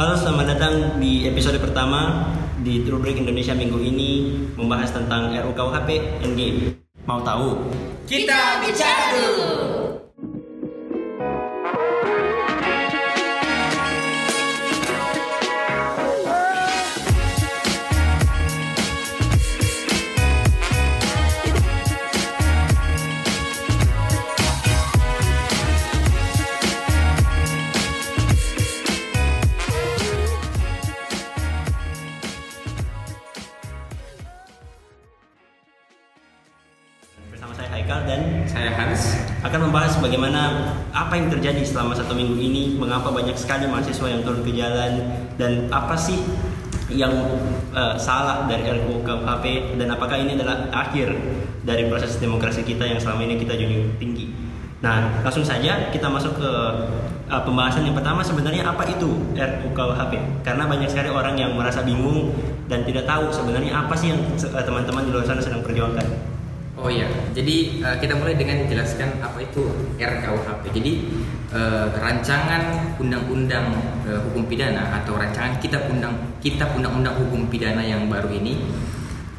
Halo, selamat datang di episode pertama di rubrik Indonesia Minggu ini membahas tentang RUKUHP Endgame. Mau tahu? Kita bicara dulu. Apa yang terjadi selama satu minggu ini, mengapa banyak sekali mahasiswa yang turun ke jalan, dan apa sih yang eh, salah dari RUU KUHP dan apakah ini adalah akhir dari proses demokrasi kita yang selama ini kita junjung tinggi. Nah, langsung saja kita masuk ke eh, pembahasan yang pertama sebenarnya apa itu RUU KUHP? Karena banyak sekali orang yang merasa bingung dan tidak tahu sebenarnya apa sih yang eh, teman-teman di luar sana sedang perjuangkan. Oh iya, jadi uh, kita mulai dengan menjelaskan apa itu RKUHP. Jadi uh, rancangan undang-undang uh, hukum pidana atau rancangan kitab undang kitab undang-undang hukum pidana yang baru ini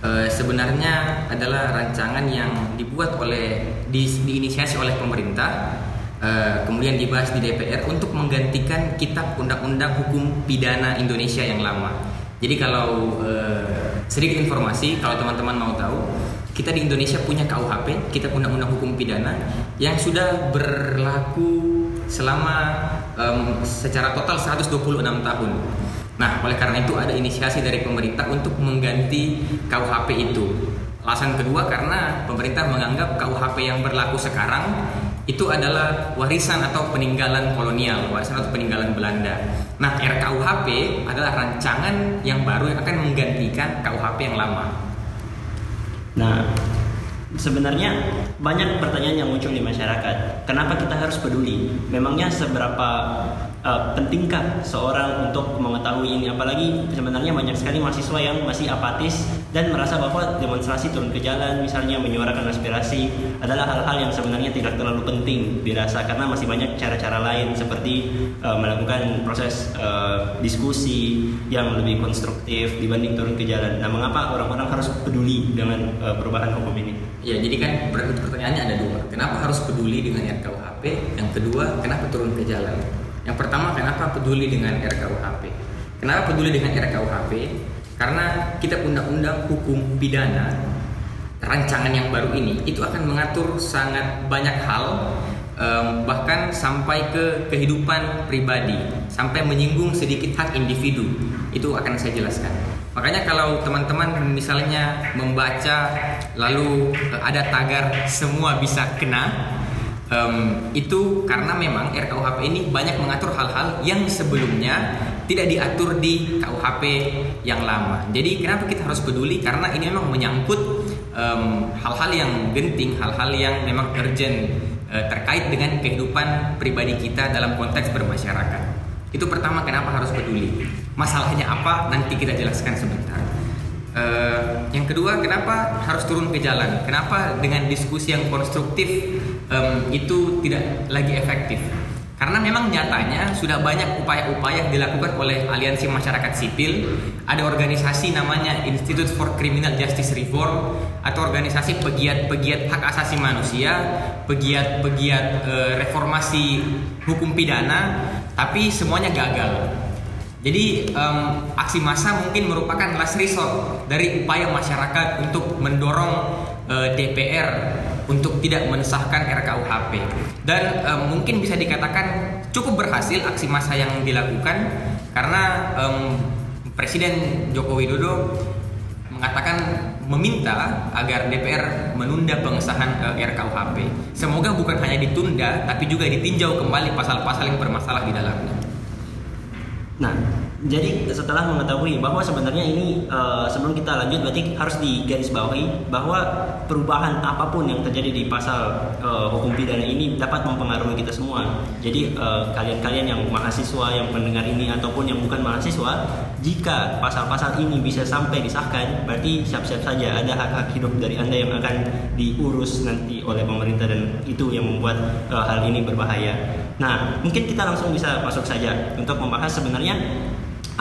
uh, sebenarnya adalah rancangan yang dibuat oleh di, diinisiasi oleh pemerintah uh, kemudian dibahas di DPR untuk menggantikan kitab undang-undang hukum pidana Indonesia yang lama. Jadi kalau uh, sedikit informasi kalau teman-teman mau tahu kita di Indonesia punya KUHP, kita undang-undang hukum pidana yang sudah berlaku selama um, secara total 126 tahun. Nah, oleh karena itu ada inisiasi dari pemerintah untuk mengganti KUHP itu. Alasan kedua karena pemerintah menganggap KUHP yang berlaku sekarang itu adalah warisan atau peninggalan kolonial, warisan atau peninggalan Belanda. Nah, RKUHP adalah rancangan yang baru yang akan menggantikan KUHP yang lama. Nah, sebenarnya banyak pertanyaan yang muncul di masyarakat. Kenapa kita harus peduli? Memangnya seberapa uh, pentingkah seorang untuk mengetahui ini? Apalagi sebenarnya banyak sekali mahasiswa yang masih apatis dan merasa bahwa demonstrasi turun ke jalan, misalnya menyuarakan aspirasi, adalah hal-hal yang sebenarnya tidak terlalu penting dirasa karena masih banyak cara-cara lain seperti uh, melakukan proses uh, diskusi yang lebih konstruktif dibanding turun ke jalan. Nah, mengapa orang-orang harus peduli dengan uh, perubahan hukum ini? Ya, jadi kan pertanyaannya ada dua. Kenapa harus peduli dengan RKUHP? Yang kedua, kenapa turun ke jalan? Yang pertama, kenapa peduli dengan RKUHP? Kenapa peduli dengan RKUHP? Karena kita undang-undang hukum pidana rancangan yang baru ini itu akan mengatur sangat banyak hal bahkan sampai ke kehidupan pribadi sampai menyinggung sedikit hak individu itu akan saya jelaskan makanya kalau teman-teman misalnya membaca lalu uh, ada tagar semua bisa kena um, itu karena memang RKUHP ini banyak mengatur hal-hal yang sebelumnya tidak diatur di KUHP yang lama. Jadi kenapa kita harus peduli? Karena ini memang menyangkut hal hal-hal yang genting, hal-hal yang memang urgent uh, terkait dengan kehidupan pribadi kita dalam konteks bermasyarakat. Itu pertama kenapa harus peduli. Masalahnya apa? Nanti kita jelaskan sebentar. Uh, yang kedua, kenapa harus turun ke jalan? Kenapa dengan diskusi yang konstruktif um, itu tidak lagi efektif? Karena memang nyatanya sudah banyak upaya-upaya dilakukan oleh aliansi masyarakat sipil. Ada organisasi namanya Institute for Criminal Justice Reform atau organisasi pegiat-pegiat hak asasi manusia, pegiat-pegiat uh, reformasi hukum pidana, tapi semuanya gagal. Jadi um, aksi massa mungkin merupakan last resort dari upaya masyarakat untuk mendorong uh, DPR untuk tidak mensahkan RKUHP dan um, mungkin bisa dikatakan cukup berhasil aksi massa yang dilakukan karena um, Presiden Joko Widodo mengatakan meminta agar DPR menunda pengesahan uh, RKUHP. Semoga bukan hanya ditunda tapi juga ditinjau kembali pasal-pasal yang bermasalah di dalamnya. Nah, jadi setelah mengetahui bahwa sebenarnya ini uh, sebelum kita lanjut berarti harus digarisbawahi bahwa perubahan apa pun yang terjadi di pasal uh, hukum pidana ini dapat mempengaruhi kita semua. Jadi uh, kalian-kalian yang mahasiswa yang mendengar ini ataupun yang bukan mahasiswa, jika pasal-pasal ini bisa sampai disahkan, berarti siap-siap saja ada hak-hak hidup dari anda yang akan diurus nanti oleh pemerintah dan itu yang membuat uh, hal ini berbahaya. Nah, mungkin kita langsung bisa masuk saja untuk membahas sebenarnya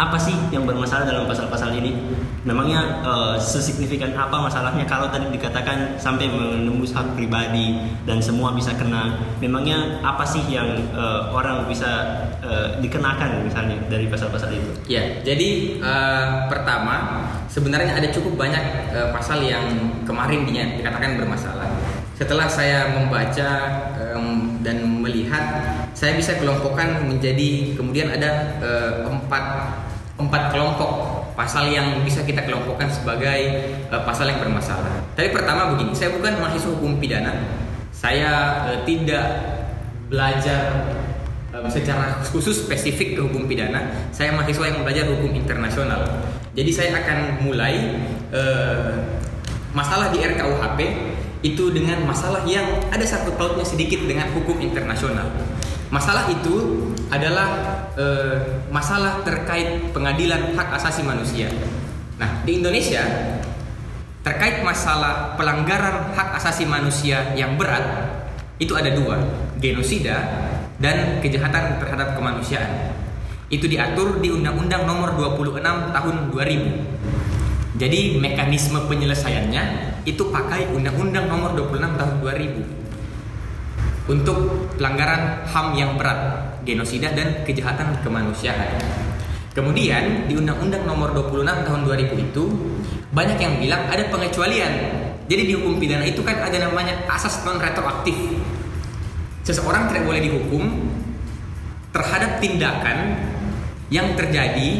apa sih yang bermasalah dalam pasal-pasal ini? Memangnya uh, sesignifikan apa masalahnya kalau tadi dikatakan sampai menembus hak pribadi dan semua bisa kena? Memangnya apa sih yang uh, orang bisa uh, dikenakan misalnya dari pasal-pasal itu? Ya, jadi uh, pertama sebenarnya ada cukup banyak uh, pasal yang kemarin dikatakan bermasalah. Setelah saya membaca um, dan melihat, saya bisa kelompokkan menjadi kemudian ada uh, empat empat kelompok pasal yang bisa kita kelompokkan sebagai uh, pasal yang bermasalah. Tapi pertama begini, saya bukan mahasiswa hukum pidana, saya uh, tidak belajar um, secara khusus spesifik ke hukum pidana. Saya mahasiswa yang belajar hukum internasional. Jadi saya akan mulai uh, masalah di RKUHP itu dengan masalah yang ada satu pautnya sedikit dengan hukum internasional. Masalah itu adalah e, masalah terkait pengadilan hak asasi manusia. Nah, di Indonesia terkait masalah pelanggaran hak asasi manusia yang berat itu ada dua, genosida dan kejahatan terhadap kemanusiaan. Itu diatur di Undang-Undang Nomor 26 Tahun 2000. Jadi mekanisme penyelesaiannya itu pakai Undang-Undang Nomor 26 Tahun 2000 untuk pelanggaran HAM yang berat, genosida dan kejahatan kemanusiaan. Kemudian di Undang-Undang Nomor 26 Tahun 2000 itu banyak yang bilang ada pengecualian. Jadi di hukum pidana itu kan ada namanya asas non retroaktif. Seseorang tidak boleh dihukum terhadap tindakan yang terjadi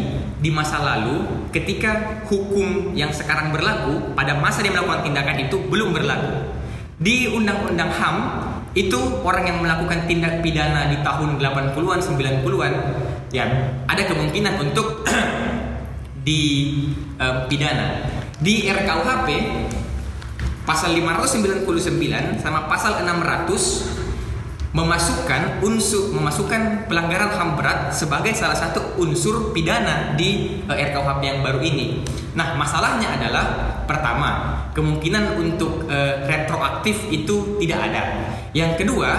di masa lalu ketika hukum yang sekarang berlaku pada masa dia melakukan tindakan itu belum berlaku. Di Undang-Undang HAM itu orang yang melakukan tindak pidana di tahun 80-an 90-an ya ada kemungkinan untuk di uh, pidana. Di RKUHP pasal 599 sama pasal 600 memasukkan unsur memasukkan pelanggaran HAM berat sebagai salah satu unsur pidana di uh, RKUHP yang baru ini. Nah, masalahnya adalah pertama, kemungkinan untuk uh, retroaktif itu tidak ada. Yang kedua,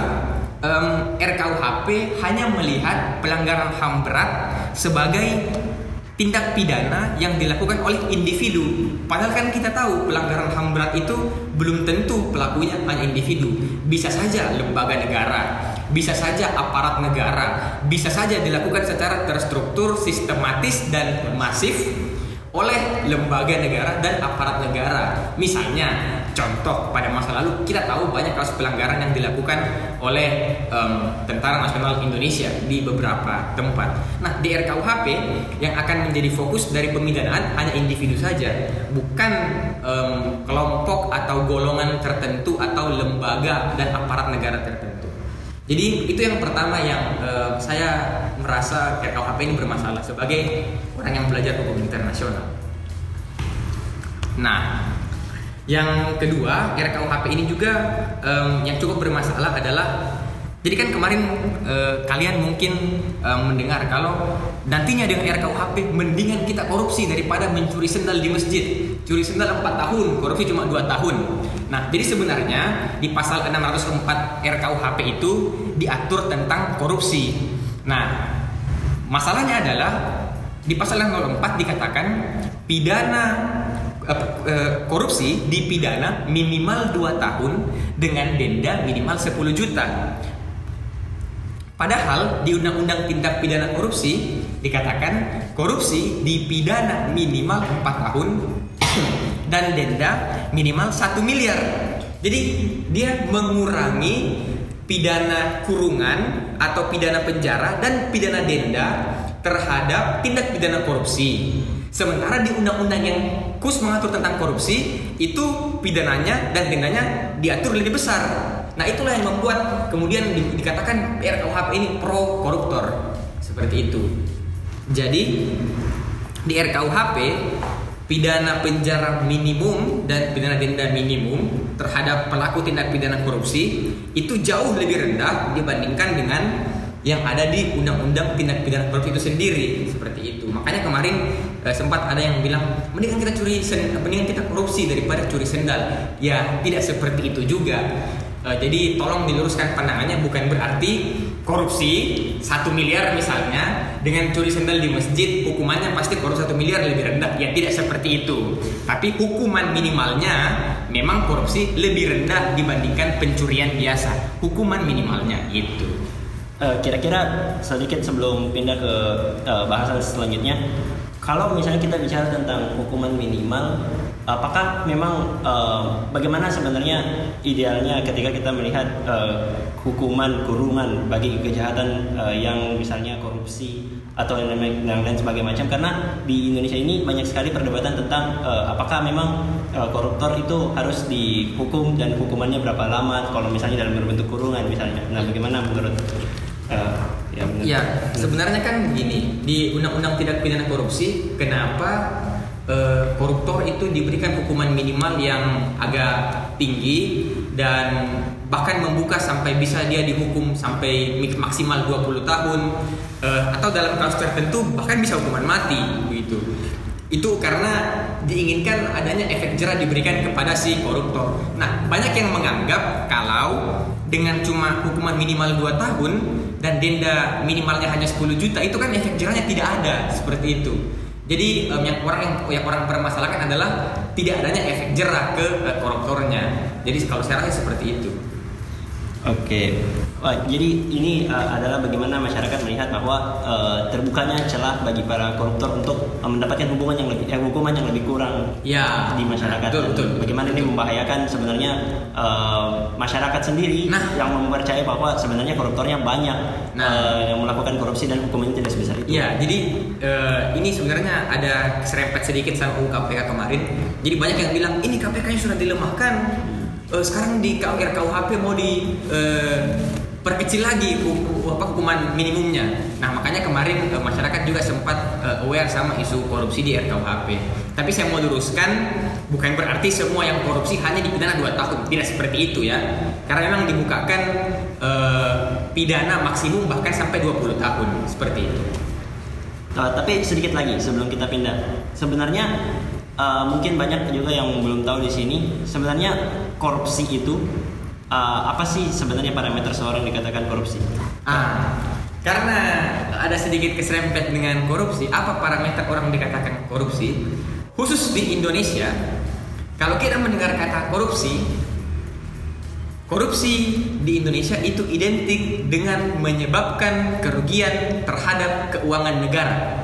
um, RKUHP hanya melihat pelanggaran HAM berat sebagai tindak pidana yang dilakukan oleh individu. Padahal kan kita tahu pelanggaran HAM berat itu belum tentu pelakunya hanya individu. Bisa saja lembaga negara, bisa saja aparat negara, bisa saja dilakukan secara terstruktur, sistematis dan masif oleh lembaga negara dan aparat negara. Misalnya, contoh pada masa lalu kita tahu banyak kasus pelanggaran yang dilakukan oleh um, Tentara Nasional Indonesia di beberapa tempat. Nah, di RKUHP yang akan menjadi fokus dari pemidanaan hanya individu saja, bukan um, kelompok atau golongan tertentu atau lembaga dan aparat negara tertentu. Jadi itu yang pertama yang uh, saya merasa RKUHP ini bermasalah sebagai orang yang belajar hukum internasional. Nah, yang kedua RKUHP ini juga um, yang cukup bermasalah adalah jadi kan kemarin uh, kalian mungkin uh, mendengar kalau nantinya dengan RKUHP mendingan kita korupsi daripada mencuri sendal di masjid. Curi sendal 4 tahun, korupsi cuma 2 tahun. Nah, jadi sebenarnya di pasal 604 RKUHP itu diatur tentang korupsi. Nah, masalahnya adalah di pasal 604 dikatakan pidana uh, korupsi dipidana minimal 2 tahun dengan denda minimal 10 juta. Padahal di Undang-Undang Tindak Pidana Korupsi dikatakan korupsi dipidana minimal 4 tahun dan denda minimal 1 miliar. Jadi dia mengurangi pidana kurungan atau pidana penjara dan pidana denda terhadap tindak pidana korupsi. Sementara di undang-undang yang khusus mengatur tentang korupsi itu pidananya dan dendanya diatur lebih besar. Nah itulah yang membuat kemudian di, dikatakan RKUHP ini pro koruptor seperti itu. Jadi di RKUHP pidana penjara minimum dan pidana denda minimum terhadap pelaku tindak pidana korupsi itu jauh lebih rendah dibandingkan dengan yang ada di undang-undang tindak pidana korupsi itu sendiri seperti itu. Makanya kemarin eh, sempat ada yang bilang mendingan kita curi mendingan kita korupsi daripada curi sendal. Ya, tidak seperti itu juga. Eh, jadi tolong diluruskan pandangannya bukan berarti korupsi satu miliar misalnya dengan curi sendal di masjid hukumannya pasti korupsi satu miliar lebih rendah ya tidak seperti itu tapi hukuman minimalnya memang korupsi lebih rendah dibandingkan pencurian biasa hukuman minimalnya itu Eh, kira-kira sedikit sebelum pindah ke eh, bahasan selanjutnya kalau misalnya kita bicara tentang hukuman minimal apakah memang eh, bagaimana sebenarnya idealnya ketika kita melihat eh, hukuman kurungan bagi kejahatan eh, yang misalnya korupsi atau yang lain lain sebagai macam? Karena di Indonesia ini banyak sekali perdebatan tentang eh, apakah memang koruptor itu harus dihukum dan hukumannya berapa lama kalau misalnya dalam berbentuk kurungan misalnya. Nah bagaimana menurut eh, ya, Ya, sebenarnya kan begini, di Undang-Undang Tindak Pidana Korupsi, kenapa eh, koruptor itu diberikan hukuman minimal yang agak tinggi dan bahkan membuka sampai bisa dia dihukum sampai maksimal 20 tahun eh, atau dalam kasus tertentu bahkan bisa hukuman mati begitu. Itu karena diinginkan adanya efek jerah diberikan kepada si koruptor. Nah, banyak yang menganggap kalau dengan cuma hukuman minimal 2 tahun dan denda minimalnya hanya 10 juta itu kan efek jerahnya tidak ada seperti itu. Jadi em, yang orang yang, yang orang permasalahkan adalah tidak adanya efek jerah ke eh, koruptornya. Jadi kalau saya rasa seperti itu. Oke, Wah, jadi ini uh, adalah bagaimana masyarakat melihat bahwa uh, terbukanya celah bagi para koruptor untuk uh, mendapatkan hubungan yang lebih, eh, hukuman yang lebih kurang Ya, di masyarakat. betul, betul. Bagaimana ini membahayakan sebenarnya uh, masyarakat sendiri Nah. yang mempercayai bahwa sebenarnya koruptornya banyak Nah. uh, yang melakukan korupsi dan hukumannya tidak sebesar itu. Iya, jadi eh, ini sebenarnya ada serempet sedikit sama UU KPK kemarin. Jadi banyak yang bilang ini KPK-nya sudah dilemahkan. Eh, sekarang di RKUHP mau di eh, perkecil lagi apa hukuman minimumnya. Nah makanya kemarin eh, masyarakat juga sempat eh, aware sama isu korupsi di RKUHP. Tapi saya mau luruskan bukan berarti semua yang korupsi hanya dipidana 2 tahun. Tidak seperti itu ya. Karena memang dibukakan eh, pidana maksimum bahkan sampai 20 tahun seperti itu. Uh, tapi sedikit lagi sebelum kita pindah. Sebenarnya uh, mungkin banyak juga yang belum tahu di sini. Sebenarnya korupsi itu uh, apa sih sebenarnya parameter seorang dikatakan korupsi? Ah, karena ada sedikit keserempet dengan korupsi, apa parameter orang dikatakan korupsi? Khusus di Indonesia, kalau kita mendengar kata korupsi, korupsi di Indonesia itu identik dengan menyebabkan kerugian terhadap keuangan negara.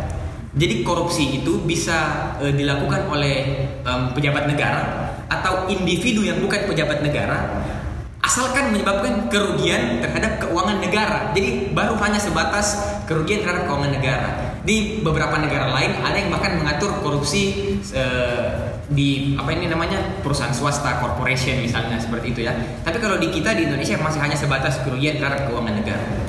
Jadi korupsi itu bisa eh, dilakukan oleh em, pejabat negara atau individu yang bukan pejabat negara asalkan menyebabkan kerugian terhadap keuangan negara. Jadi baru hanya sebatas kerugian terhadap keuangan negara. Di beberapa negara lain ada yang bahkan mengatur korupsi eh, di apa ini namanya perusahaan swasta, corporation misalnya seperti itu ya. Tapi kalau di kita di Indonesia masih hanya sebatas kerugian terhadap keuangan negara.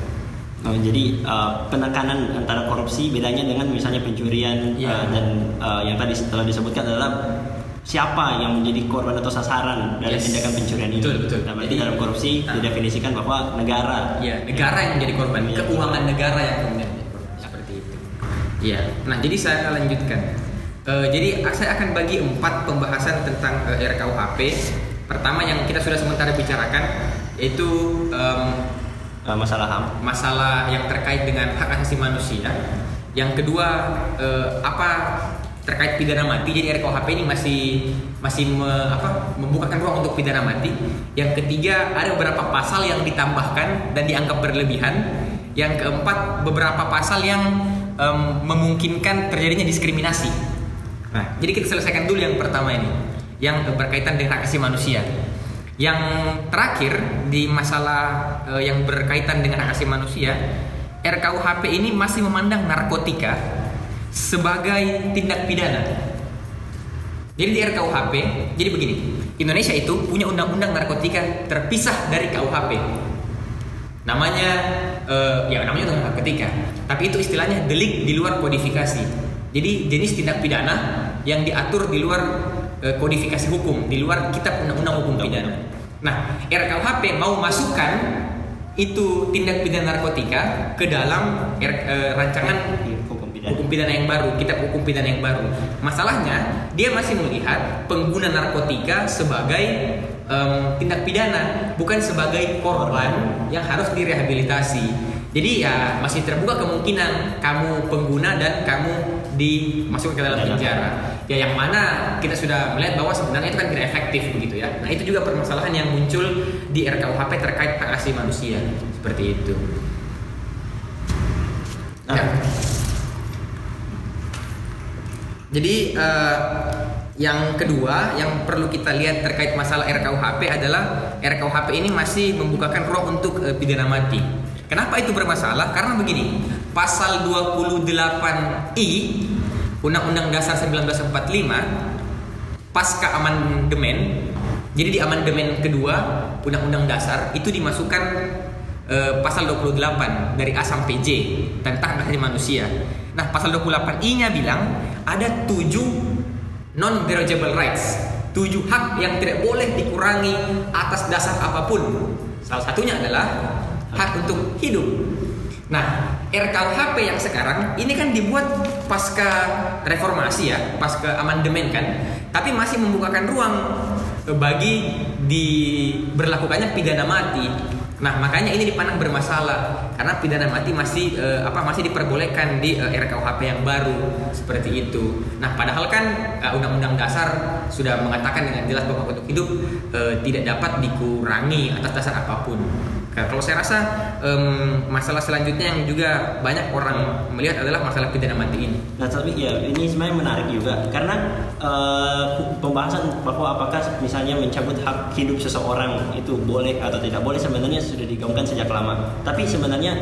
Oh, jadi uh, penekanan antara korupsi bedanya dengan misalnya pencurian Iya. uh, dan uh, yang tadi setelah disebutkan adalah siapa yang menjadi korban atau sasaran dari Yes. tindakan pencurian itu. Betul, betul. Nah, berarti Jadi, dalam korupsi ah. didefinisikan bahwa negara Ya, negara yang menjadi korban, Iya. keuangan negara yang kemudian menjadi korban. Seperti itu. Iya. Nah, jadi saya akan lanjutkan. Eh, jadi saya akan bagi empat pembahasan tentang eh, RKUHP. Pertama yang kita sudah sementara bicarakan yaitu em, uh, masalah HAM. masalah yang terkait dengan hak asasi manusia. Yang kedua eh, apa terkait pidana mati. Jadi RKUHP ini masih masih me- apa, membukakan ruang untuk pidana mati. Yang ketiga ada beberapa pasal yang ditambahkan dan dianggap berlebihan. Yang keempat beberapa pasal yang em, memungkinkan terjadinya diskriminasi. Nah, jadi kita selesaikan dulu yang pertama ini, yang berkaitan dengan hak asasi manusia. Yang terakhir di masalah eh, yang berkaitan dengan hak asasi manusia, RKUHP ini masih memandang narkotika sebagai tindak pidana. Jadi di RKUHP, jadi begini, Indonesia itu punya undang-undang narkotika terpisah dari KUHP. Namanya, eh, ya namanya undang narkotika, tapi itu istilahnya delik di luar kodifikasi. Jadi jenis tindak pidana yang diatur di luar kodifikasi hukum, di luar kitab undang-undang hukum pidana. Nah, RKUHP mau masukkan itu tindak pidana narkotika ke dalam R- eh, rancangan Hukum pidana. hukum pidana yang baru, kitab hukum pidana yang baru. Masalahnya, dia masih melihat pengguna narkotika sebagai em, tindak pidana, bukan sebagai korban yang harus direhabilitasi. Jadi ya masih terbuka kemungkinan kamu pengguna dan kamu dimasukkan ke Dalam. penjara. Ya yang mana kita sudah melihat bahwa sebenarnya itu kan tidak efektif begitu ya. Nah itu juga permasalahan yang muncul di RKUHP terkait hak asasi manusia seperti itu. Nah, Ya. Jadi eh, yang kedua yang perlu kita lihat terkait masalah RKUHP adalah RKUHP ini masih membukakan ruang untuk eh, pidana mati. Kenapa itu bermasalah? Karena begini, pasal 28I Undang-Undang Dasar 1945 pasca amandemen. Jadi di amandemen kedua Undang-Undang Dasar itu dimasukkan eh, pasal 28 dari A sampai J tentang hak manusia. Nah, pasal 28I-nya bilang ada tujuh non derogative rights, tujuh hak yang tidak boleh dikurangi atas dasar apa pun. Salah satunya adalah hak untuk hidup. Nah, RKUHP yang sekarang ini kan dibuat pasca reformasi ya, pasca amandemen kan, tapi masih membukakan ruang eh, bagi diberlakukannya pidana mati. Nah, makanya ini dipandang bermasalah karena pidana mati masih eh, apa masih diperbolehkan di eh, RKUHP yang baru seperti itu. Nah, padahal kan eh, Undang-Undang Dasar sudah mengatakan dengan jelas bahwa untuk hidup eh, tidak dapat dikurangi atas dasar apa pun. Nah, kalau saya rasa em, masalah selanjutnya yang juga banyak orang melihat adalah masalah pidana mati ini. Nah, tapi ya ini sebenarnya menarik juga karena eh, pembahasan bahwa apakah misalnya mencabut hak hidup seseorang itu boleh atau tidak boleh sebenarnya sudah digaungkan sejak lama. Tapi sebenarnya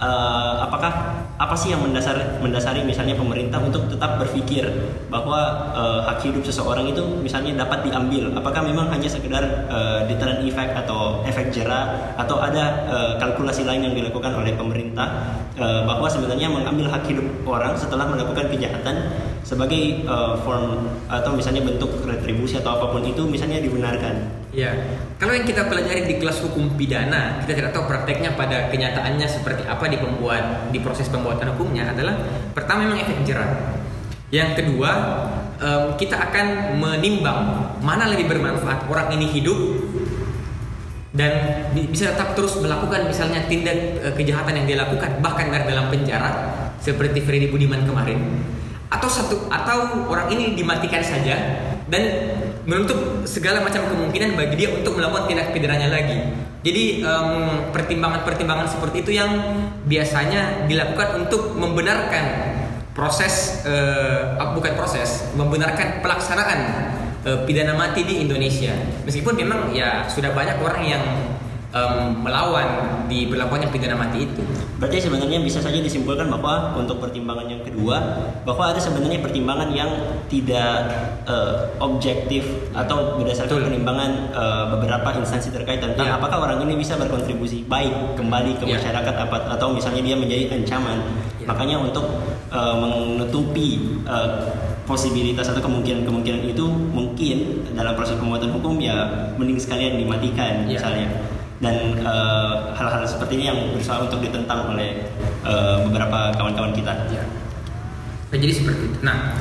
eh, apakah apa sih yang mendasar mendasari misalnya pemerintah untuk tetap berpikir bahwa eh, hak hidup seseorang itu misalnya dapat diambil? Apakah memang hanya sekedar eh, deterrent effect atau efek jerah atau ada eh, kalkulasi lain yang dilakukan oleh pemerintah eh, bahwa sebenarnya mengambil hak hidup orang setelah melakukan kejahatan sebagai eh, form atau misalnya bentuk retribusi atau apa pun itu misalnya dibenarkan. Ya, kalau yang kita pelajari di kelas hukum pidana, kita tidak tahu prakteknya pada kenyataannya seperti apa di pembuat di proses pembuatan hukumnya adalah pertama memang efek jerah. Yang kedua, em, kita akan menimbang mana lebih bermanfaat orang ini hidup dan bi- bisa tetap terus melakukan misalnya tindak eh, kejahatan yang dia lakukan bahkan dari dalam penjara seperti Freddy Budiman kemarin atau satu atau orang ini dimatikan saja dan menutup segala macam kemungkinan bagi dia untuk melakukan tindak pidananya lagi. Jadi em, pertimbangan-pertimbangan seperti itu yang biasanya dilakukan untuk membenarkan proses ah, bukan proses membenarkan pelaksanaan eh, pidana mati di Indonesia. Meskipun memang ya sudah banyak orang yang em, melawan di berlakunya pidana mati itu. Berarti sebenarnya bisa saja disimpulkan bahwa untuk pertimbangan yang kedua bahwa ada sebenarnya pertimbangan yang tidak eh, objektif atau berdasarkan Betul. penimbangan eh, beberapa instansi terkait tentang Ya. apakah orang ini bisa berkontribusi baik kembali ke Ya. masyarakat atau misalnya dia menjadi ancaman. Ya. Makanya untuk eh, menutupi eh, posibilitas atau kemungkinan-kemungkinan itu mungkin dalam proses pembuatan hukum ya mending sekalian dimatikan Ya. misalnya dan eh, hal-hal seperti ini yang berusaha untuk ditentang oleh eh, beberapa kawan-kawan kita. Ya. Nah, jadi seperti itu. Nah,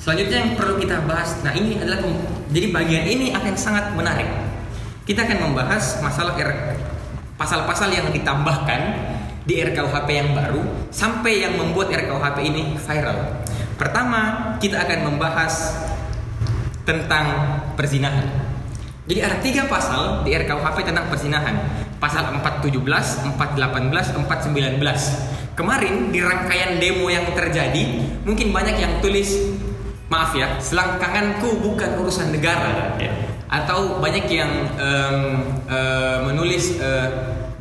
selanjutnya yang perlu kita bahas, nah ini adalah jadi bagian ini akan sangat menarik. Kita akan membahas masalah pasal-pasal yang ditambahkan di RKUHP yang baru sampai yang membuat RKUHP ini viral. Pertama, kita akan membahas tentang perzinahan. Jadi ada tiga pasal di RKUHP tentang perzinahan. Pasal 417, 418, 419. Kemarin di rangkaian demo yang terjadi, mungkin banyak yang tulis maaf ya, selangkanganku bukan urusan negara. Ya. Atau banyak yang em, eh, menulis eh,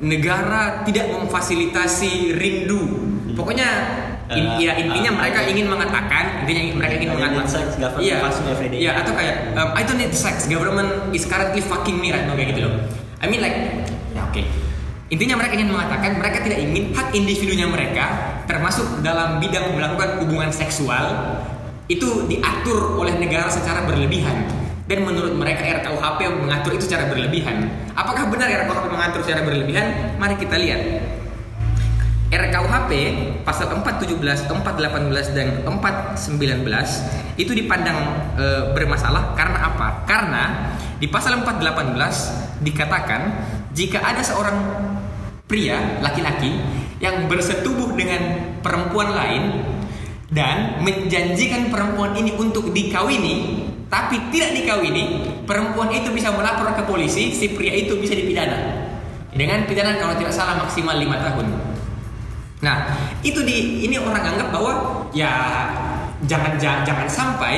negara tidak memfasilitasi rindu. Pokoknya in- Eh, ya intinya eh, mereka ingin mengatakan, intinya mereka ingin I need mengatakan, sex, government iya, me every day. iya, atau kayak um, I don't need sex, government is currently fucking me right now kayak gitu loh. I mean like, ya oke. Intinya mereka ingin mengatakan mereka tidak ingin hak individunya mereka termasuk dalam bidang melakukan hubungan seksual itu diatur oleh negara secara berlebihan. Dan menurut mereka RKUHP mengatur itu secara berlebihan. Apakah benar RKUHP mengatur secara berlebihan? Mari kita lihat. RKUHP pasal 417, 418 dan 419 itu dipandang e, bermasalah karena apa? Karena di pasal 418 dikatakan jika ada seorang pria laki-laki yang bersetubuh dengan perempuan lain dan menjanjikan perempuan ini untuk dikawini tapi tidak dikawini, perempuan itu bisa melapor ke polisi, si pria itu bisa dipidana dengan pidana kalau tidak salah maksimal lima tahun. Nah, itu di ini orang anggap bahwa ya jangan jangan, jangan sampai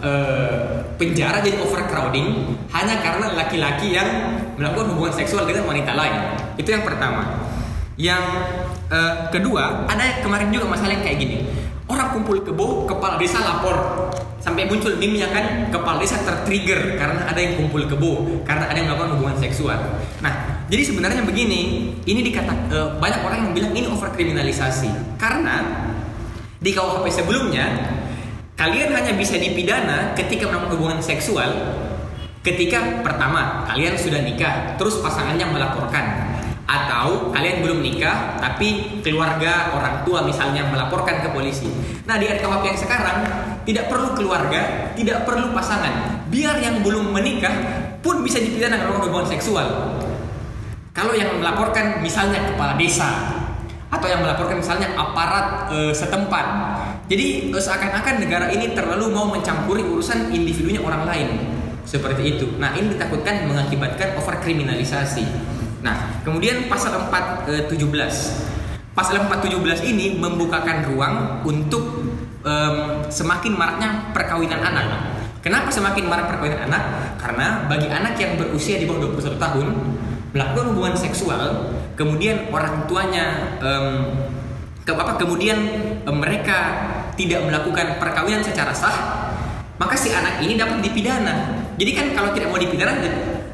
uh, penjara jadi overcrowding hanya karena laki-laki yang melakukan hubungan seksual dengan wanita lain. Itu yang pertama. Yang uh, kedua, ada kemarin juga masalah yang kayak gini. Orang kumpul kebo, kepala desa lapor sampai muncul meme kan kepala desa tertrigger karena ada yang kumpul kebo karena ada yang melakukan hubungan seksual. Nah, jadi sebenarnya begini, ini dikata uh, banyak orang yang bilang ini overkriminalisasi karena di KUHP sebelumnya kalian hanya bisa dipidana ketika melakukan hubungan seksual ketika pertama kalian sudah nikah terus pasangannya melaporkan atau kalian belum nikah tapi keluarga orang tua misalnya melaporkan ke polisi. Nah di RKUHP yang sekarang tidak perlu keluarga, tidak perlu pasangan. Biar yang belum menikah pun bisa dipidana kalau hubungan seksual. Kalau yang melaporkan misalnya kepala desa atau yang melaporkan misalnya aparat e, setempat. Jadi e, seakan-akan negara ini terlalu mau mencampuri urusan individunya orang lain. Seperti itu. Nah, ini ditakutkan mengakibatkan overkriminalisasi. Nah, kemudian pasal 417. Eh, pasal 417 ini membukakan ruang untuk um, semakin maraknya perkawinan anak. Kenapa semakin marak perkawinan anak? Karena bagi anak yang berusia di bawah 21 tahun melakukan hubungan seksual, kemudian orang tuanya um, ke apa kemudian um, mereka tidak melakukan perkawinan secara sah, maka si anak ini dapat dipidana. Jadi kan kalau tidak mau dipidana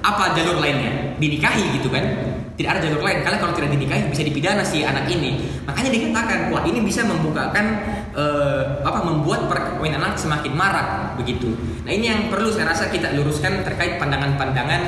apa jalur lainnya? Dinikahi gitu kan? Tidak ada jalur lain. Karena kalau tidak dinikahi bisa dipidana si anak ini. Makanya dikatakan wah ini bisa membukakan uh, apa membuat perkawinan anak semakin marak begitu. Nah ini yang perlu saya rasa kita luruskan terkait pandangan-pandangan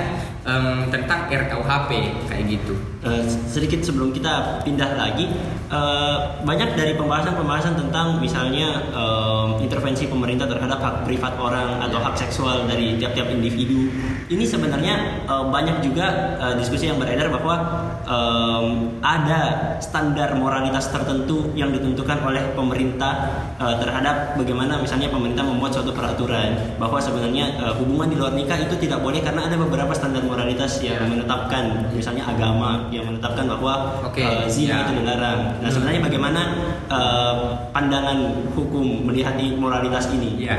um, tentang RKUHP kayak gitu. Uh, sedikit sebelum kita pindah lagi, uh, banyak dari pembahasan-pembahasan tentang misalnya um, intervensi pemerintah terhadap hak privat orang atau hak seksual dari tiap-tiap individu. Ini sebenarnya uh, banyak juga uh, diskusi yang beredar bahwa um, ada standar moralitas tertentu yang ditentukan oleh pemerintah uh, terhadap bagaimana misalnya pemerintah membuat suatu peraturan bahwa sebenarnya uh, hubungan di luar nikah itu tidak boleh karena ada beberapa standar moralitas yang menetapkan misalnya agama yang menetapkan bahwa okay. uh, zina yeah. itu dilarang. Nah hmm. sebenarnya bagaimana uh, pandangan hukum melihat moralitas ini? Ya,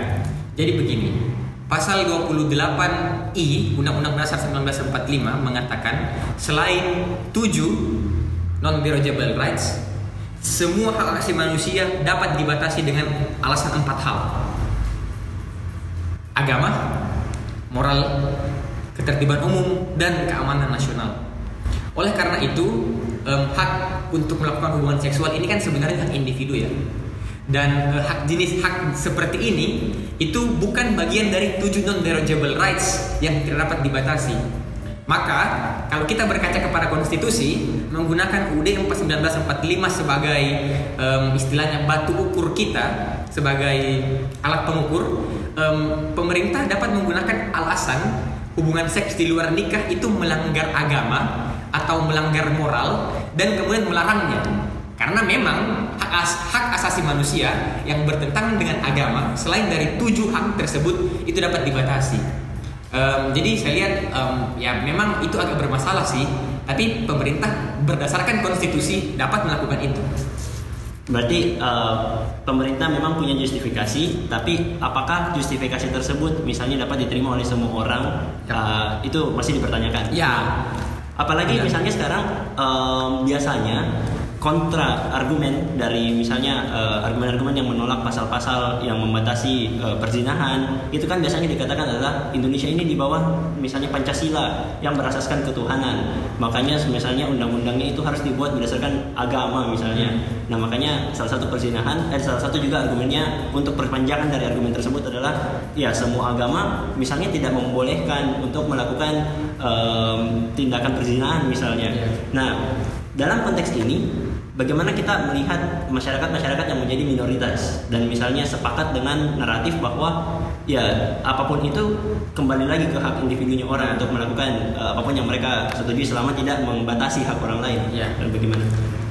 jadi begini Pasal 28I Undang-Undang Dasar 1945 mengatakan selain tujuh non-derogable rights, semua hak asasi manusia dapat dibatasi dengan alasan empat hal. Agama, moral, ketertiban umum, dan keamanan nasional. Oleh karena itu, hak untuk melakukan hubungan seksual ini kan sebenarnya hak individu ya dan uh, hak jenis hak seperti ini itu bukan bagian dari tujuh non derogable rights yang tidak dapat dibatasi. Maka kalau kita berkaca kepada konstitusi menggunakan UUD 1945 sebagai um, istilahnya batu ukur kita sebagai alat pengukur, um, pemerintah dapat menggunakan alasan hubungan seks di luar nikah itu melanggar agama atau melanggar moral dan kemudian melarangnya. Karena memang hak, as, hak asasi manusia yang bertentangan dengan agama selain dari tujuh hak tersebut itu dapat dibatasi. Um, jadi saya lihat um, ya memang itu agak bermasalah sih, tapi pemerintah berdasarkan konstitusi dapat melakukan itu. Berarti uh, pemerintah memang punya justifikasi, tapi apakah justifikasi tersebut misalnya dapat diterima oleh semua orang? Ya. Uh, itu masih dipertanyakan. Ya. Apalagi ya. misalnya sekarang um, biasanya kontra argumen dari misalnya uh, argumen-argumen yang menolak pasal-pasal yang membatasi uh, perzinahan. Itu kan biasanya dikatakan adalah Indonesia ini di bawah misalnya Pancasila yang berasaskan ketuhanan. Makanya misalnya undang-undangnya itu harus dibuat berdasarkan agama misalnya. Nah makanya salah satu perzinahan eh salah satu juga argumennya untuk perpanjangan dari argumen tersebut adalah ya semua agama misalnya tidak membolehkan untuk melakukan um, tindakan perzinahan misalnya. Iya. nah dalam konteks ini bagaimana kita melihat masyarakat-masyarakat yang menjadi minoritas dan misalnya sepakat dengan naratif bahwa ya apa pun itu kembali lagi ke hak individunya orang untuk melakukan uh, apa pun yang mereka setujui selama tidak membatasi hak orang lain. Ya. Dan bagaimana?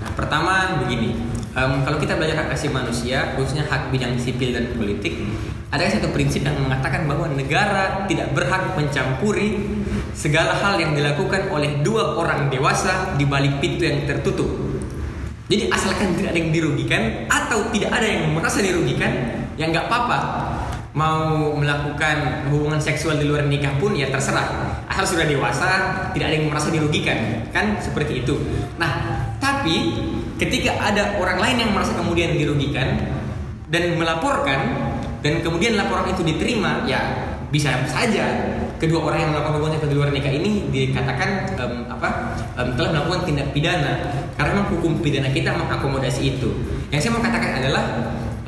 Nah, pertama begini, um, kalau kita belajar hak asasi manusia, khususnya hak bidang sipil dan politik, ada satu prinsip yang mengatakan bahwa negara tidak berhak mencampuri segala hal yang dilakukan oleh dua orang dewasa di balik pintu yang tertutup. Jadi asalkan tidak ada yang dirugikan atau tidak ada yang merasa dirugikan, ya nggak apa-apa. Mau melakukan hubungan seksual di luar nikah pun ya terserah. Asal sudah dewasa, tidak ada yang merasa dirugikan, kan seperti itu. Nah, tapi ketika ada orang lain yang merasa kemudian dirugikan dan melaporkan dan kemudian laporan itu diterima, ya bisa saja kedua orang yang melakukan hubungan seksual di luar nikah ini dikatakan um, apa um, telah melakukan tindak pidana karena memang hukum pidana kita mengakomodasi itu. Yang saya mau katakan adalah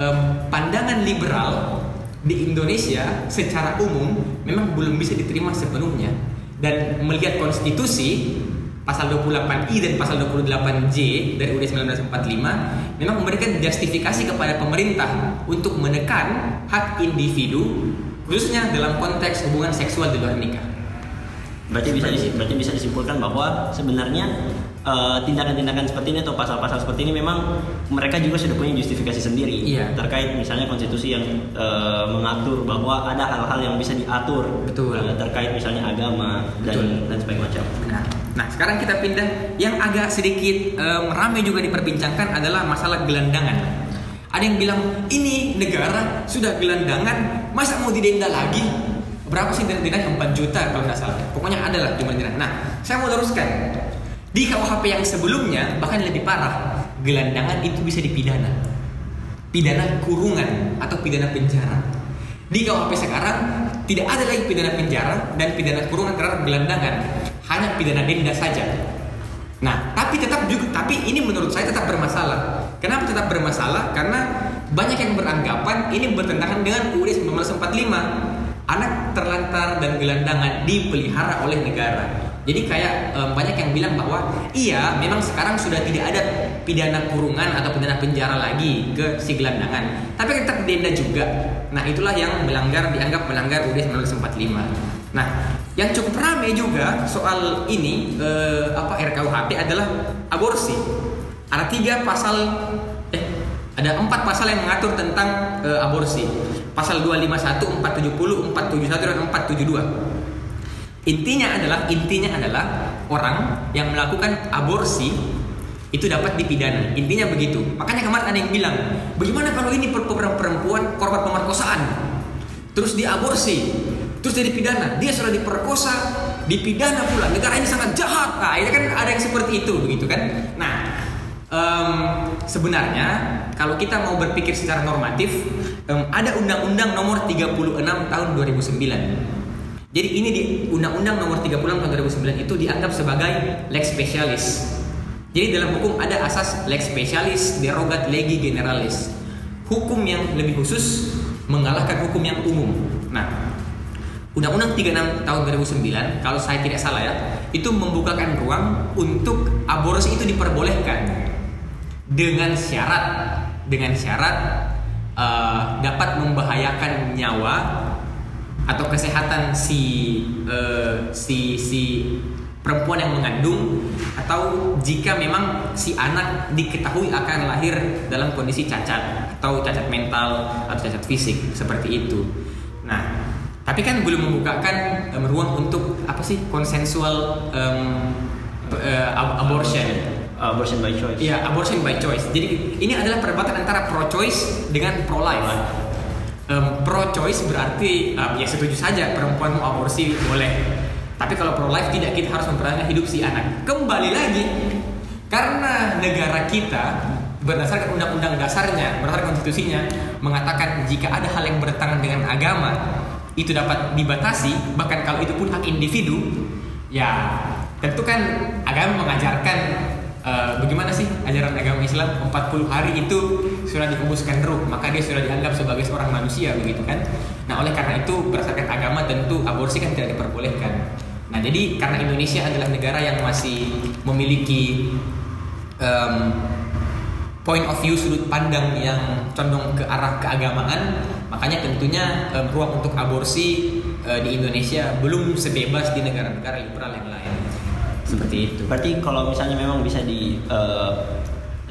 um, pandangan liberal di Indonesia secara umum memang belum bisa diterima sepenuhnya dan melihat konstitusi pasal 28I dan pasal 28J dari UUD 1945 memang memberikan justifikasi kepada pemerintah untuk menekan hak individu khususnya dalam konteks hubungan seksual di luar nikah. Berarti bisa berarti bisa disimpulkan bahwa sebenarnya eh, tindakan-tindakan seperti ini atau pasal-pasal seperti ini memang mereka juga sudah punya justifikasi sendiri Iya. terkait misalnya konstitusi yang eh, mengatur bahwa ada hal-hal yang bisa diatur Betul. eh, terkait misalnya agama dan Betul. dan sebagainya macam. Nah, nah sekarang kita pindah yang agak sedikit em, ramai juga diperbincangkan adalah masalah gelandangan. Ada yang bilang ini negara sudah gelandangan, masa mau didenda lagi? Berapa sih denda 4 juta kalau nggak salah. Pokoknya ada lah jumlah denda. Nah, saya mau luruskan. Di KUHP yang sebelumnya bahkan lebih parah, gelandangan itu bisa dipidana. Pidana kurungan atau pidana penjara. Di KUHP sekarang tidak ada lagi pidana penjara dan pidana kurungan terhadap gelandangan, hanya pidana denda saja. Nah, tapi tetap juga, tapi ini menurut saya tetap bermasalah. Kenapa tetap bermasalah? Karena banyak yang beranggapan ini bertentangan dengan UUD 1945. Anak terlantar dan gelandangan dipelihara oleh negara. Jadi kayak em, banyak yang bilang bahwa iya memang sekarang sudah tidak ada pidana kurungan atau pidana penjara lagi ke si gelandangan, tapi tetap denda juga. Nah itulah yang melanggar dianggap melanggar UUD 1945. Nah yang cukup ramai juga soal ini eh, apa RKUHP adalah aborsi. Ada tiga pasal eh ada empat pasal yang mengatur tentang eh, aborsi. Pasal 251, 470, 471 dan 472. Intinya adalah intinya adalah orang yang melakukan aborsi itu dapat dipidana. Intinya begitu. Makanya kemarin ada yang bilang, bagaimana kalau ini per- per- perempuan korban pemerkosaan, terus diaborsi, terus jadi pidana, dia sudah diperkosa, dipidana pula. Negara ini sangat jahat. Nah, ini kan ada yang seperti itu, begitu kan? Nah, em, sebenarnya kalau kita mau berpikir secara normatif, em, ada Undang-Undang Nomor 36 Tahun 2009. Jadi ini di Undang-Undang Nomor 36 Tahun 2009 itu dianggap sebagai lex specialis. Jadi dalam hukum ada asas lex specialis derogat legi generalis. Hukum yang lebih khusus mengalahkan hukum yang umum. Nah, Undang-Undang 36 tahun 2009 kalau saya tidak salah ya, itu membukakan ruang untuk aborsi itu diperbolehkan dengan syarat dengan syarat eh, dapat membahayakan nyawa atau kesehatan si eh, si si perempuan yang mengandung atau jika memang si anak diketahui akan lahir dalam kondisi cacat atau cacat mental atau cacat fisik seperti itu. Nah, tapi kan belum membukakan em, ruang untuk apa sih konsensual eh, ab- abortion. Abortion by choice. Iya, abortion by choice. Jadi ini adalah perdebatan antara pro choice dengan pro life. Um, pro choice berarti um, ya setuju saja perempuan mau aborsi boleh. Tapi kalau pro life tidak kita harus mempertahankan hidup si anak. Kembali lagi karena negara kita berdasarkan undang-undang dasarnya, berdasarkan konstitusinya mengatakan jika ada hal yang bertentangan dengan agama itu dapat dibatasi bahkan kalau itu pun hak individu ya tentu kan agama mengajarkan eh, bagaimana sih ajaran agama Islam? 40 hari itu sudah dihembuskan ruh maka dia sudah dianggap sebagai seorang manusia begitu kan? Nah oleh karena itu berdasarkan agama tentu aborsi kan tidak diperbolehkan. Nah jadi karena Indonesia adalah negara yang masih memiliki em, point of view sudut pandang yang condong ke arah keagamaan, makanya tentunya um, ruang untuk aborsi uh, di Indonesia belum sebebas di negara-negara liberal yang lain. Seperti itu. Berarti kalau misalnya memang bisa di uh,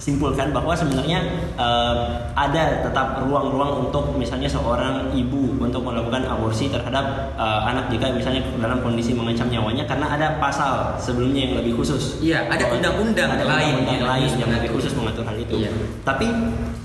simpulkan bahwa sebenarnya uh, ada tetap ruang-ruang untuk misalnya seorang ibu untuk melakukan aborsi terhadap uh, anak jika misalnya dalam kondisi mengancam nyawanya karena ada pasal sebelumnya yang lebih khusus. Iya, ada undang-undang ada lain undang-undang yang lain yang mengatur. lebih khusus mengatur hal itu. Iya. Tapi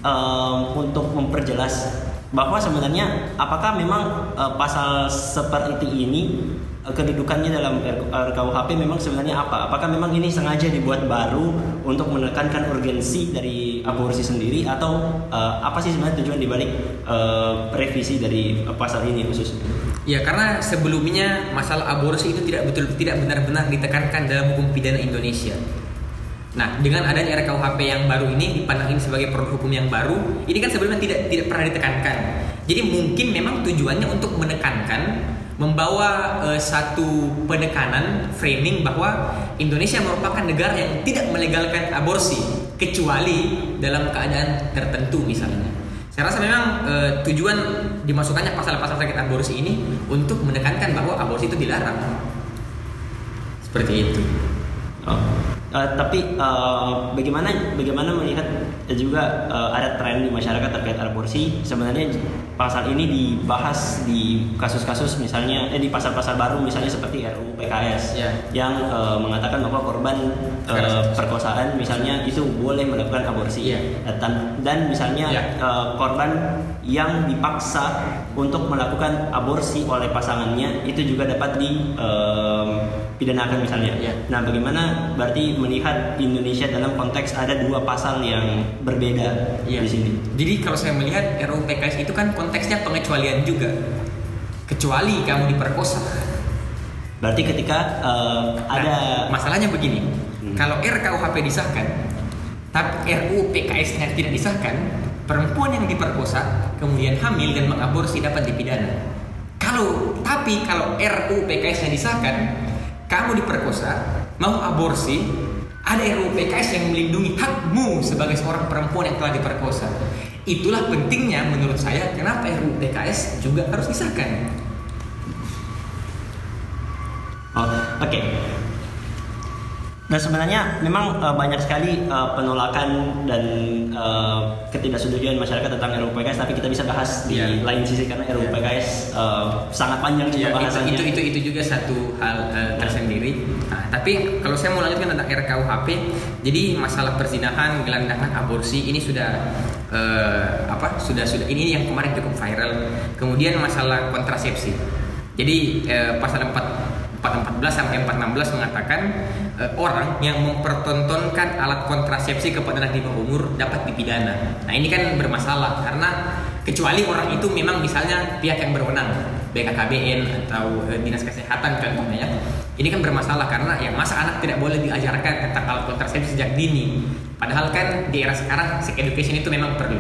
um, untuk memperjelas bahwa sebenarnya apakah memang uh, pasal seperti ini kedudukannya dalam RKUHP memang sebenarnya apa? Apakah memang ini sengaja dibuat baru untuk menekankan urgensi dari aborsi sendiri atau uh, apa sih sebenarnya tujuan dibalik uh, revisi dari pasal ini khusus? Ya karena sebelumnya masalah aborsi itu tidak betul tidak benar-benar ditekankan dalam hukum pidana Indonesia. Nah, dengan adanya RKUHP yang baru ini dipandang ini sebagai produk hukum yang baru, ini kan sebelumnya tidak tidak pernah ditekankan. Jadi mungkin memang tujuannya untuk menekankan, membawa eh, satu penekanan framing bahwa Indonesia merupakan negara yang tidak melegalkan aborsi kecuali dalam keadaan tertentu misalnya. Saya rasa memang eh, tujuan dimasukkannya pasal-pasal terkait aborsi ini untuk menekankan bahwa aborsi itu dilarang. Seperti itu. Oh. Uh, tapi uh, bagaimana bagaimana melihat juga uh, ada tren di masyarakat terkait aborsi sebenarnya pasal ini dibahas di kasus-kasus misalnya eh di pasal-pasal baru misalnya seperti RUU PKS Ya. yang uh, mengatakan bahwa korban uh, perkosaan misalnya itu boleh melakukan aborsi Iya. dan, dan misalnya Ya. uh, korban yang dipaksa untuk melakukan aborsi oleh pasangannya itu juga dapat dipidanakan misalnya. Ya. Nah, bagaimana berarti melihat Indonesia dalam konteks ada dua pasal yang berbeda Iya. di sini? Jadi kalau saya melihat RUU PKS itu kan konteksnya pengecualian juga. Kecuali kamu diperkosa. Berarti ketika uh, ada Nah, masalahnya begini. Hmm. Kalau RKUHP disahkan, tapi RUU PKS-nya tidak disahkan, perempuan yang diperkosa kemudian hamil dan mengaborsi dapat dipidana. Kalau tapi kalau RUU PKS-nya disahkan, kamu diperkosa, mau aborsi, ada RUU PKS yang melindungi hakmu sebagai seorang perempuan yang telah diperkosa. Itulah pentingnya menurut saya kenapa RUU PKS juga harus disahkan. Oh, oke. Nah sebenarnya memang uh, banyak sekali uh, penolakan dan uh, ketidaksetujuan masyarakat tentang RUU PKS, tapi kita bisa bahas di Iya. lain sisi karena RUU Iya. PKS uh, sangat panjang juga itu, bahasannya. itu itu itu juga satu hal eh, tersendiri. Nah, tapi kalau saya mau lanjutkan tentang RKUHP, jadi masalah perzinahan, gelandangan, aborsi ini sudah eh, apa? Sudah sudah ini yang kemarin cukup viral. Kemudian masalah kontrasepsi. Jadi eh, pasal 4 414 sampai 416 mengatakan eh, orang yang mempertontonkan alat kontrasepsi kepada anak di bawah umur dapat dipidana. Nah ini kan bermasalah karena kecuali orang itu memang misalnya pihak yang berwenang BKKBN atau eh, dinas kesehatan contohnya ya. Ini kan bermasalah karena ya masa anak tidak boleh diajarkan tentang alat kontrasepsi sejak dini. Padahal kan di era sekarang sex education itu memang perlu.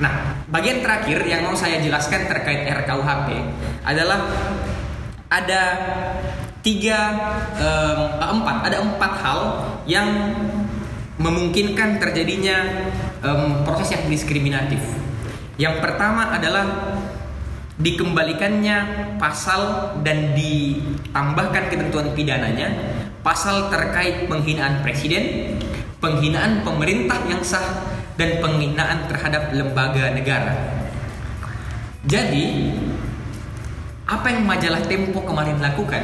Nah, bagian terakhir yang mau saya jelaskan terkait RKUHP adalah ada tiga eh, empat ada empat hal yang memungkinkan terjadinya em, proses yang diskriminatif. Yang pertama adalah dikembalikannya pasal dan ditambahkan ketentuan pidananya pasal terkait penghinaan presiden, penghinaan pemerintah yang sah dan penghinaan terhadap lembaga negara. Jadi apa yang majalah Tempo kemarin lakukan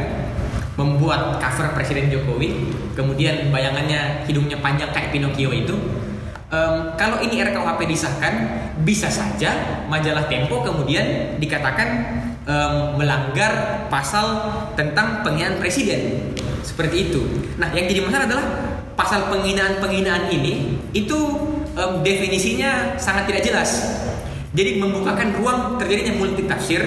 membuat cover Presiden Jokowi. Kemudian bayangannya hidungnya panjang kayak Pinocchio itu. Em, kalau ini RKUHP disahkan bisa saja majalah Tempo kemudian dikatakan em, melanggar pasal tentang penghinaan presiden. Seperti itu. Nah yang jadi masalah adalah pasal penghinaan penghinaan ini itu em, definisinya sangat tidak jelas. Jadi membukakan ruang terjadinya multi tafsir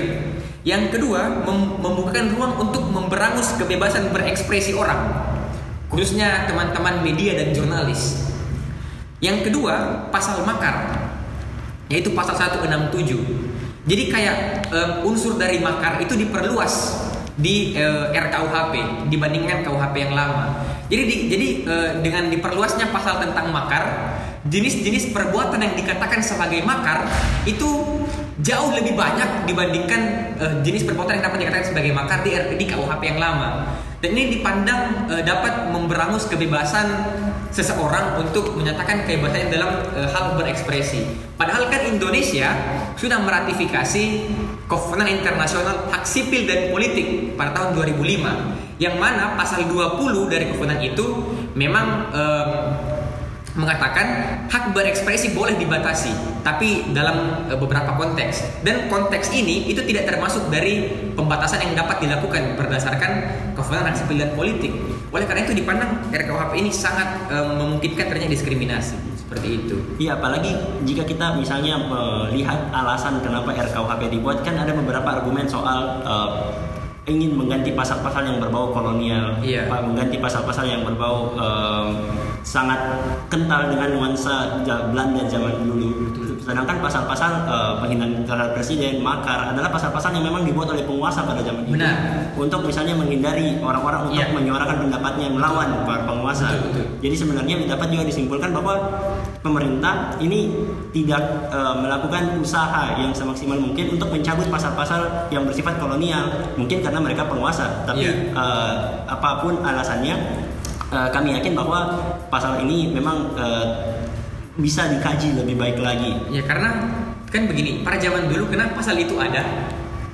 yang kedua, mem- membukakan ruang untuk memberangus kebebasan berekspresi orang, khususnya teman-teman media dan jurnalis. Yang kedua, pasal makar, yaitu pasal 167. Jadi kayak em, unsur dari makar itu diperluas di eh, RKUHP dibandingkan KUHP yang lama. Jadi di- jadi eh, dengan diperluasnya pasal tentang makar, jenis-jenis perbuatan yang dikatakan sebagai makar itu jauh lebih banyak dibandingkan uh, jenis perbuatan yang dapat dikatakan sebagai makar di, di KUHP yang lama. Dan ini dipandang uh, dapat memberangus kebebasan seseorang untuk menyatakan kebebasannya dalam uh, hal berekspresi. Padahal kan Indonesia sudah meratifikasi Kovenant Internasional Hak Sipil dan Politik pada tahun 2005 yang mana pasal 20 dari Kovenant itu memang um, mengatakan hak berekspresi boleh dibatasi, tapi dalam e, beberapa konteks. Dan konteks ini itu tidak termasuk dari pembatasan yang dapat dilakukan berdasarkan kewenangan sipil dan politik. Oleh karena itu dipandang RKUHP ini sangat e, memungkinkan terjadi diskriminasi seperti itu. Iya, apalagi jika kita misalnya melihat alasan kenapa RKUHP dibuat kan ada beberapa argumen soal e, ingin mengganti pasal-pasal yang berbau kolonial, iya. mengganti pasal-pasal yang berbau um, sangat kental dengan nuansa Belanda zaman dulu. Sedangkan pasal-pasal uh, penghinaan terhadap presiden, makar adalah pasal-pasal yang memang dibuat oleh penguasa pada zaman itu. Benar. Untuk misalnya menghindari orang-orang untuk yeah. menyuarakan pendapatnya melawan para penguasa. Betul, betul. Jadi sebenarnya dapat juga disimpulkan bahwa pemerintah ini tidak uh, melakukan usaha yang semaksimal mungkin untuk mencabut pasal-pasal yang bersifat kolonial. Mungkin karena mereka penguasa, tapi yeah. Iya. uh, apa pun alasannya uh, kami yakin bahwa pasal ini memang uh, bisa dikaji lebih baik lagi. Ya karena kan begini, pada zaman dulu kenapa pasal itu ada?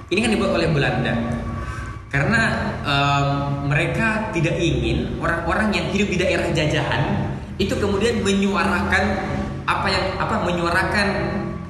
Ini kan dibuat oleh Belanda. Karena um, mereka tidak ingin orang-orang yang hidup di daerah jajahan itu kemudian menyuarakan apa yang apa menyuarakan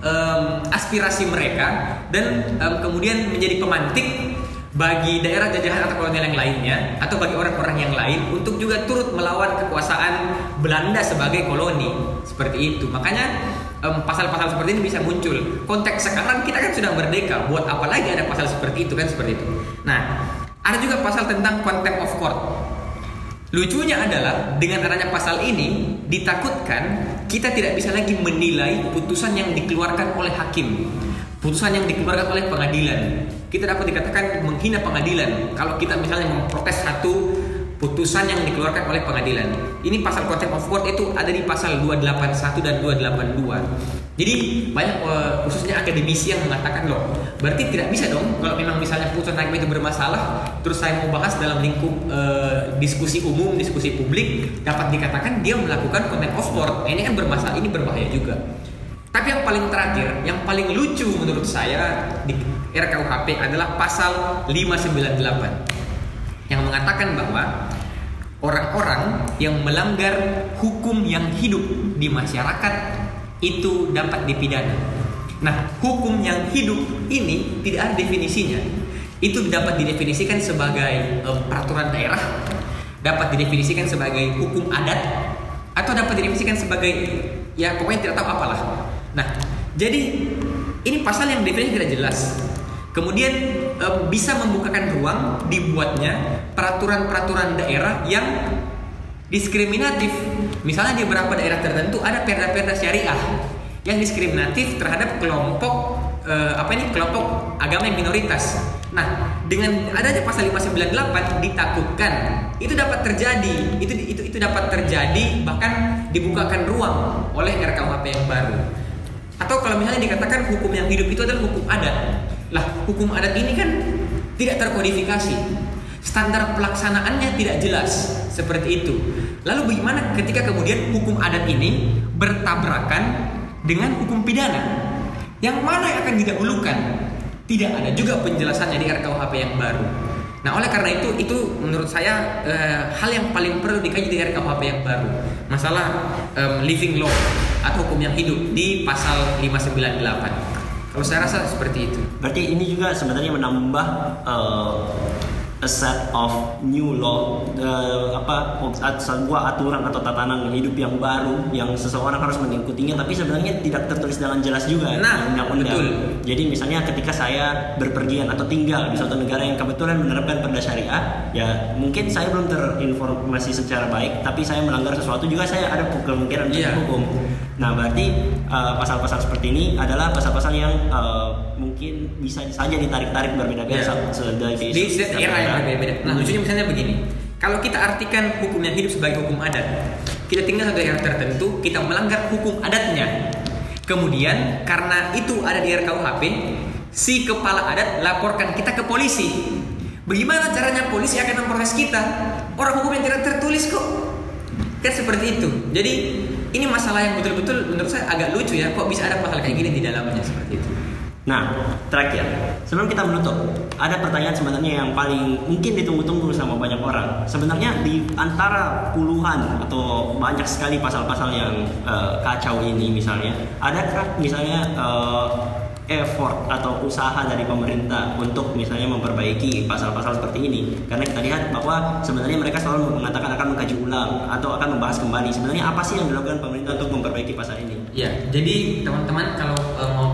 um, aspirasi mereka dan um, kemudian menjadi pemantik bagi daerah jajahan atau kolonial yang lainnya atau bagi orang-orang yang lain untuk juga turut melawan kekuasaan Belanda sebagai koloni. Seperti itu. Makanya pasal-pasal seperti ini bisa muncul. Konteks sekarang kita kan sudah merdeka. Buat apa lagi ada pasal seperti itu kan? Seperti itu. Nah ada juga pasal tentang contempt of court. Lucunya adalah dengan adanya pasal ini ditakutkan kita tidak bisa lagi menilai putusan yang dikeluarkan oleh hakim putusan yang dikeluarkan oleh pengadilan. Kita dapat dikatakan menghina pengadilan kalau kita misalnya memprotes satu putusan yang dikeluarkan oleh pengadilan. Ini pasal contempt of court itu ada di pasal 281 dan 282. Jadi banyak uh, khususnya akademisi yang mengatakan loh, berarti tidak bisa dong kalau memang misalnya putusan hakim itu bermasalah, terus saya mau bahas dalam lingkup uh, diskusi umum, diskusi publik, dapat dikatakan dia melakukan contempt of court. Ini kan bermasalah, ini berbahaya juga. Tapi yang paling terakhir, yang paling lucu menurut saya di RKUHP adalah pasal 598 yang mengatakan bahwa orang-orang yang melanggar hukum yang hidup di masyarakat itu dapat dipidana. Nah, hukum yang hidup ini tidak ada definisinya. Itu dapat didefinisikan sebagai um, peraturan daerah, dapat didefinisikan sebagai hukum adat, atau dapat didefinisikan sebagai ya pokoknya tidak tahu apalah Nah, jadi ini pasal yang definisi tidak jelas. Kemudian e, bisa membukakan ruang dibuatnya peraturan-peraturan daerah yang diskriminatif. Misalnya di beberapa daerah tertentu ada perda-perda syariah yang diskriminatif terhadap kelompok e, apa ini kelompok agama yang minoritas. Nah, dengan adanya pasal 598 ditakutkan itu dapat terjadi, itu itu itu dapat terjadi bahkan dibukakan ruang oleh RKUHP yang baru. Atau kalau misalnya dikatakan hukum yang hidup itu adalah hukum adat. Lah, hukum adat ini kan tidak terkodifikasi. Standar pelaksanaannya tidak jelas seperti itu. Lalu bagaimana ketika kemudian hukum adat ini bertabrakan dengan hukum pidana? Yang mana yang akan didahulukan? Tidak ada juga penjelasannya di RKUHP yang baru. Nah, oleh karena itu itu menurut saya uh, hal yang paling perlu dikaji di RKUHP yang baru. Masalah um, living law atau hukum yang hidup di pasal 598. Kalau saya rasa seperti itu. Berarti ini juga sebenarnya menambah uh, a set of new law uh, apa sebuah aturan atau tatanan hidup yang baru yang seseorang harus mengikutinya tapi sebenarnya tidak tertulis dengan jelas juga nah, undang-undang. Jadi misalnya ketika saya berpergian atau tinggal di suatu negara yang kebetulan menerapkan perda syariah, ya mungkin saya belum terinformasi secara baik tapi saya melanggar sesuatu juga saya ada kemungkinan untuk yeah. hukum. Nah, berarti eh, pasal-pasal uh, seperti ini adalah pasal-pasal yang uh, mungkin bisa saja ditarik-tarik berbeda-beda yeah. dari di setiap era yang berbeda-beda. Nah, lucunya misalnya begini. Kalau kita artikan hukum yang hidup sebagai hukum adat, kita tinggal satu daerah tertentu, kita melanggar hukum adatnya. Kemudian karena itu ada di RKUHP, si kepala adat laporkan kita ke polisi. Bagaimana caranya polisi akan memproses kita? Orang hukum yang tidak tertulis kok. Kan seperti itu. Jadi ini masalah yang betul-betul menurut saya agak lucu ya. Kok bisa ada pasal kayak gini di dalamnya seperti itu? Nah, terakhir, sebelum kita menutup, ada pertanyaan sebenarnya yang paling mungkin ditunggu-tunggu sama banyak orang. Sebenarnya di antara puluhan atau banyak sekali pasal-pasal yang uh, kacau ini misalnya, adakah misalnya uh, effort atau usaha dari pemerintah untuk misalnya memperbaiki pasal-pasal seperti ini? Karena kita lihat bahwa sebenarnya mereka selalu mengatakan akan mengkaji ulang atau akan membahas kembali. Sebenarnya apa sih yang dilakukan pemerintah untuk memperbaiki pasal ini? Ya, jadi teman-teman kalau uh, mau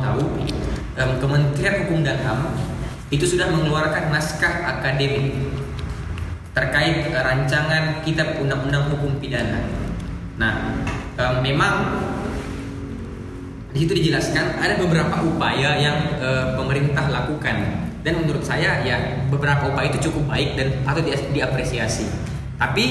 um, Kementerian Hukum dan HAM itu sudah mengeluarkan naskah akademik terkait rancangan Kitab Undang-Undang Hukum Pidana. Nah, um, memang di situ dijelaskan ada beberapa upaya yang uh, pemerintah lakukan dan menurut saya ya beberapa upaya itu cukup baik dan patut diapresiasi. Tapi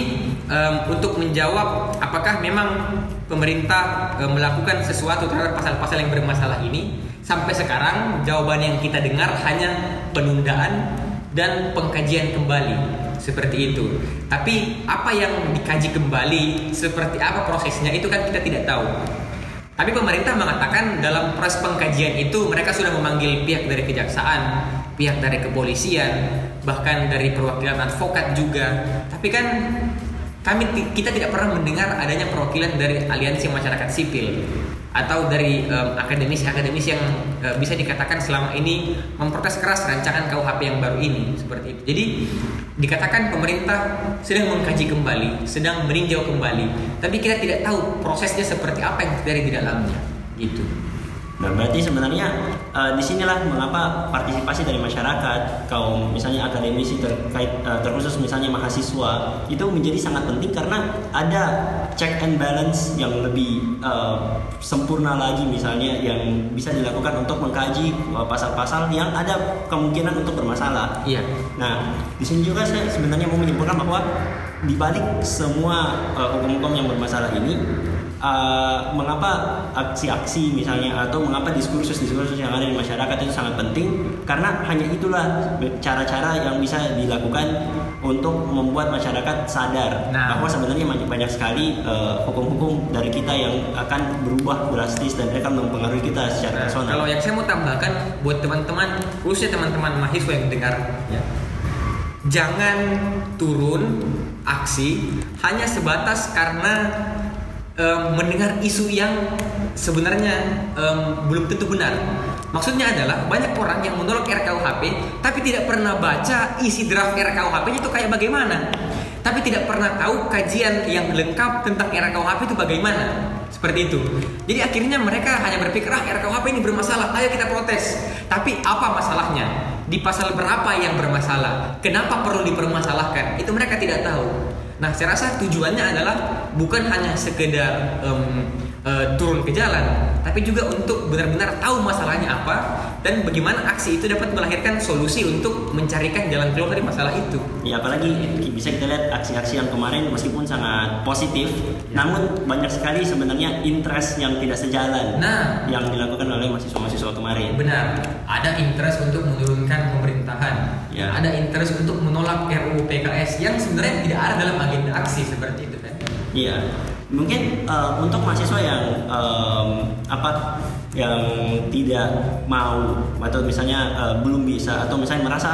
um, untuk menjawab apakah memang pemerintah um, melakukan sesuatu terhadap pasal-pasal yang bermasalah ini, sampai sekarang jawaban yang kita dengar hanya penundaan dan pengkajian kembali seperti itu. Tapi apa yang dikaji kembali, seperti apa prosesnya itu kan kita tidak tahu. Tapi pemerintah mengatakan dalam proses pengkajian itu mereka sudah memanggil pihak dari kejaksaan, pihak dari kepolisian, bahkan dari perwakilan advokat juga. Tapi kan kami kita tidak pernah mendengar adanya perwakilan dari aliansi masyarakat sipil atau dari um, akademis-akademis yang uh, bisa dikatakan selama ini memprotes keras rancangan KUHP yang baru ini seperti itu. Jadi dikatakan pemerintah sedang mengkaji kembali, sedang meninjau kembali, tapi kita tidak tahu prosesnya seperti apa yang terjadi di dalamnya, gitu. Nah, berarti sebenarnya uh, di sinilah mengapa partisipasi dari masyarakat, kaum misalnya akademisi terkait uh, terkhusus misalnya mahasiswa itu menjadi sangat penting karena ada check and balance yang lebih uh, sempurna lagi misalnya yang bisa dilakukan untuk mengkaji pasal-pasal uh, yang ada kemungkinan untuk bermasalah. Iya. Nah, di sini juga saya sebenarnya mau menyimpulkan bahwa di balik semua hukum-hukum uh, yang bermasalah ini uh, mengapa aksi-aksi misalnya atau mengapa diskursus-diskursus yang ada di masyarakat itu sangat penting karena hanya itulah cara-cara yang bisa dilakukan untuk membuat masyarakat sadar nah. bahwa sebenarnya banyak, banyak sekali eh, hukum-hukum uh, dari kita yang akan berubah drastis dan akan mempengaruhi kita secara nah, personal. Kalau yang saya mau tambahkan buat teman-teman, khususnya teman-teman mahasiswa yang dengar, ya, jangan turun aksi hanya sebatas karena um, mendengar isu yang sebenarnya um, belum tentu benar. Maksudnya adalah banyak orang yang menolak RKUHP tapi tidak pernah baca isi draft RKUHP itu kayak bagaimana. Tapi tidak pernah tahu kajian yang lengkap tentang RKUHP itu bagaimana. Seperti itu. Jadi akhirnya mereka hanya berpikir ah RKUHP ini bermasalah, ayo kita protes. Tapi apa masalahnya? Di pasal berapa yang bermasalah? Kenapa perlu dipermasalahkan? Itu mereka tidak tahu. Nah, saya rasa tujuannya adalah bukan hanya sekedar um, uh, turun ke jalan, tapi juga untuk benar-benar tahu masalahnya apa dan bagaimana aksi itu dapat melahirkan solusi untuk mencarikan jalan keluar dari masalah itu. Ya, apalagi bisa kita lihat aksi-aksi yang kemarin meskipun sangat positif, ya. namun banyak sekali sebenarnya interest yang tidak sejalan. Nah, yang dilakukan oleh mahasiswa-mahasiswa kemarin. Benar, ada interest untuk pemerintahan, ya. ada interest untuk menolak RUU PKS yang sebenarnya tidak ada dalam agenda aksi seperti itu kan? Iya, mungkin uh, untuk mahasiswa yang um, apa yang tidak mau atau misalnya uh, belum bisa atau misalnya merasa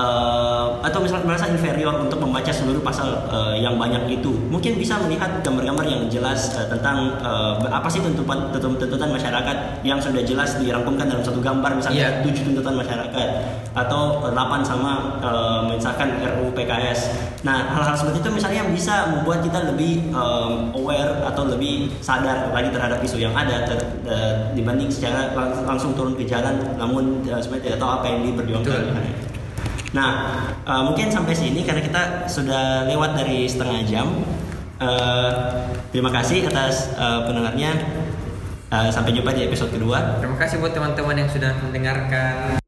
uh, atau misalnya merasa inferior untuk membaca seluruh pasal uh, yang banyak itu mungkin bisa melihat gambar-gambar yang jelas uh, tentang uh, apa sih tuntutan tuntutan masyarakat yang sudah jelas dirangkumkan dalam satu gambar misalnya yeah. tujuh tuntutan masyarakat atau delapan sama uh, misalkan RUU PKS nah hal-hal seperti itu misalnya bisa membuat kita lebih um, aware atau lebih sadar lagi terhadap isu yang ada ter, uh, dibanding secara lang langsung turun ke jalan namun uh, sebenarnya tidak tahu apa yang diperjuangkan. Nah, uh, mungkin sampai sini karena kita sudah lewat dari setengah jam. Uh, terima kasih atas uh, pendengarnya. Uh, sampai jumpa di episode kedua. Terima kasih buat teman-teman yang sudah mendengarkan.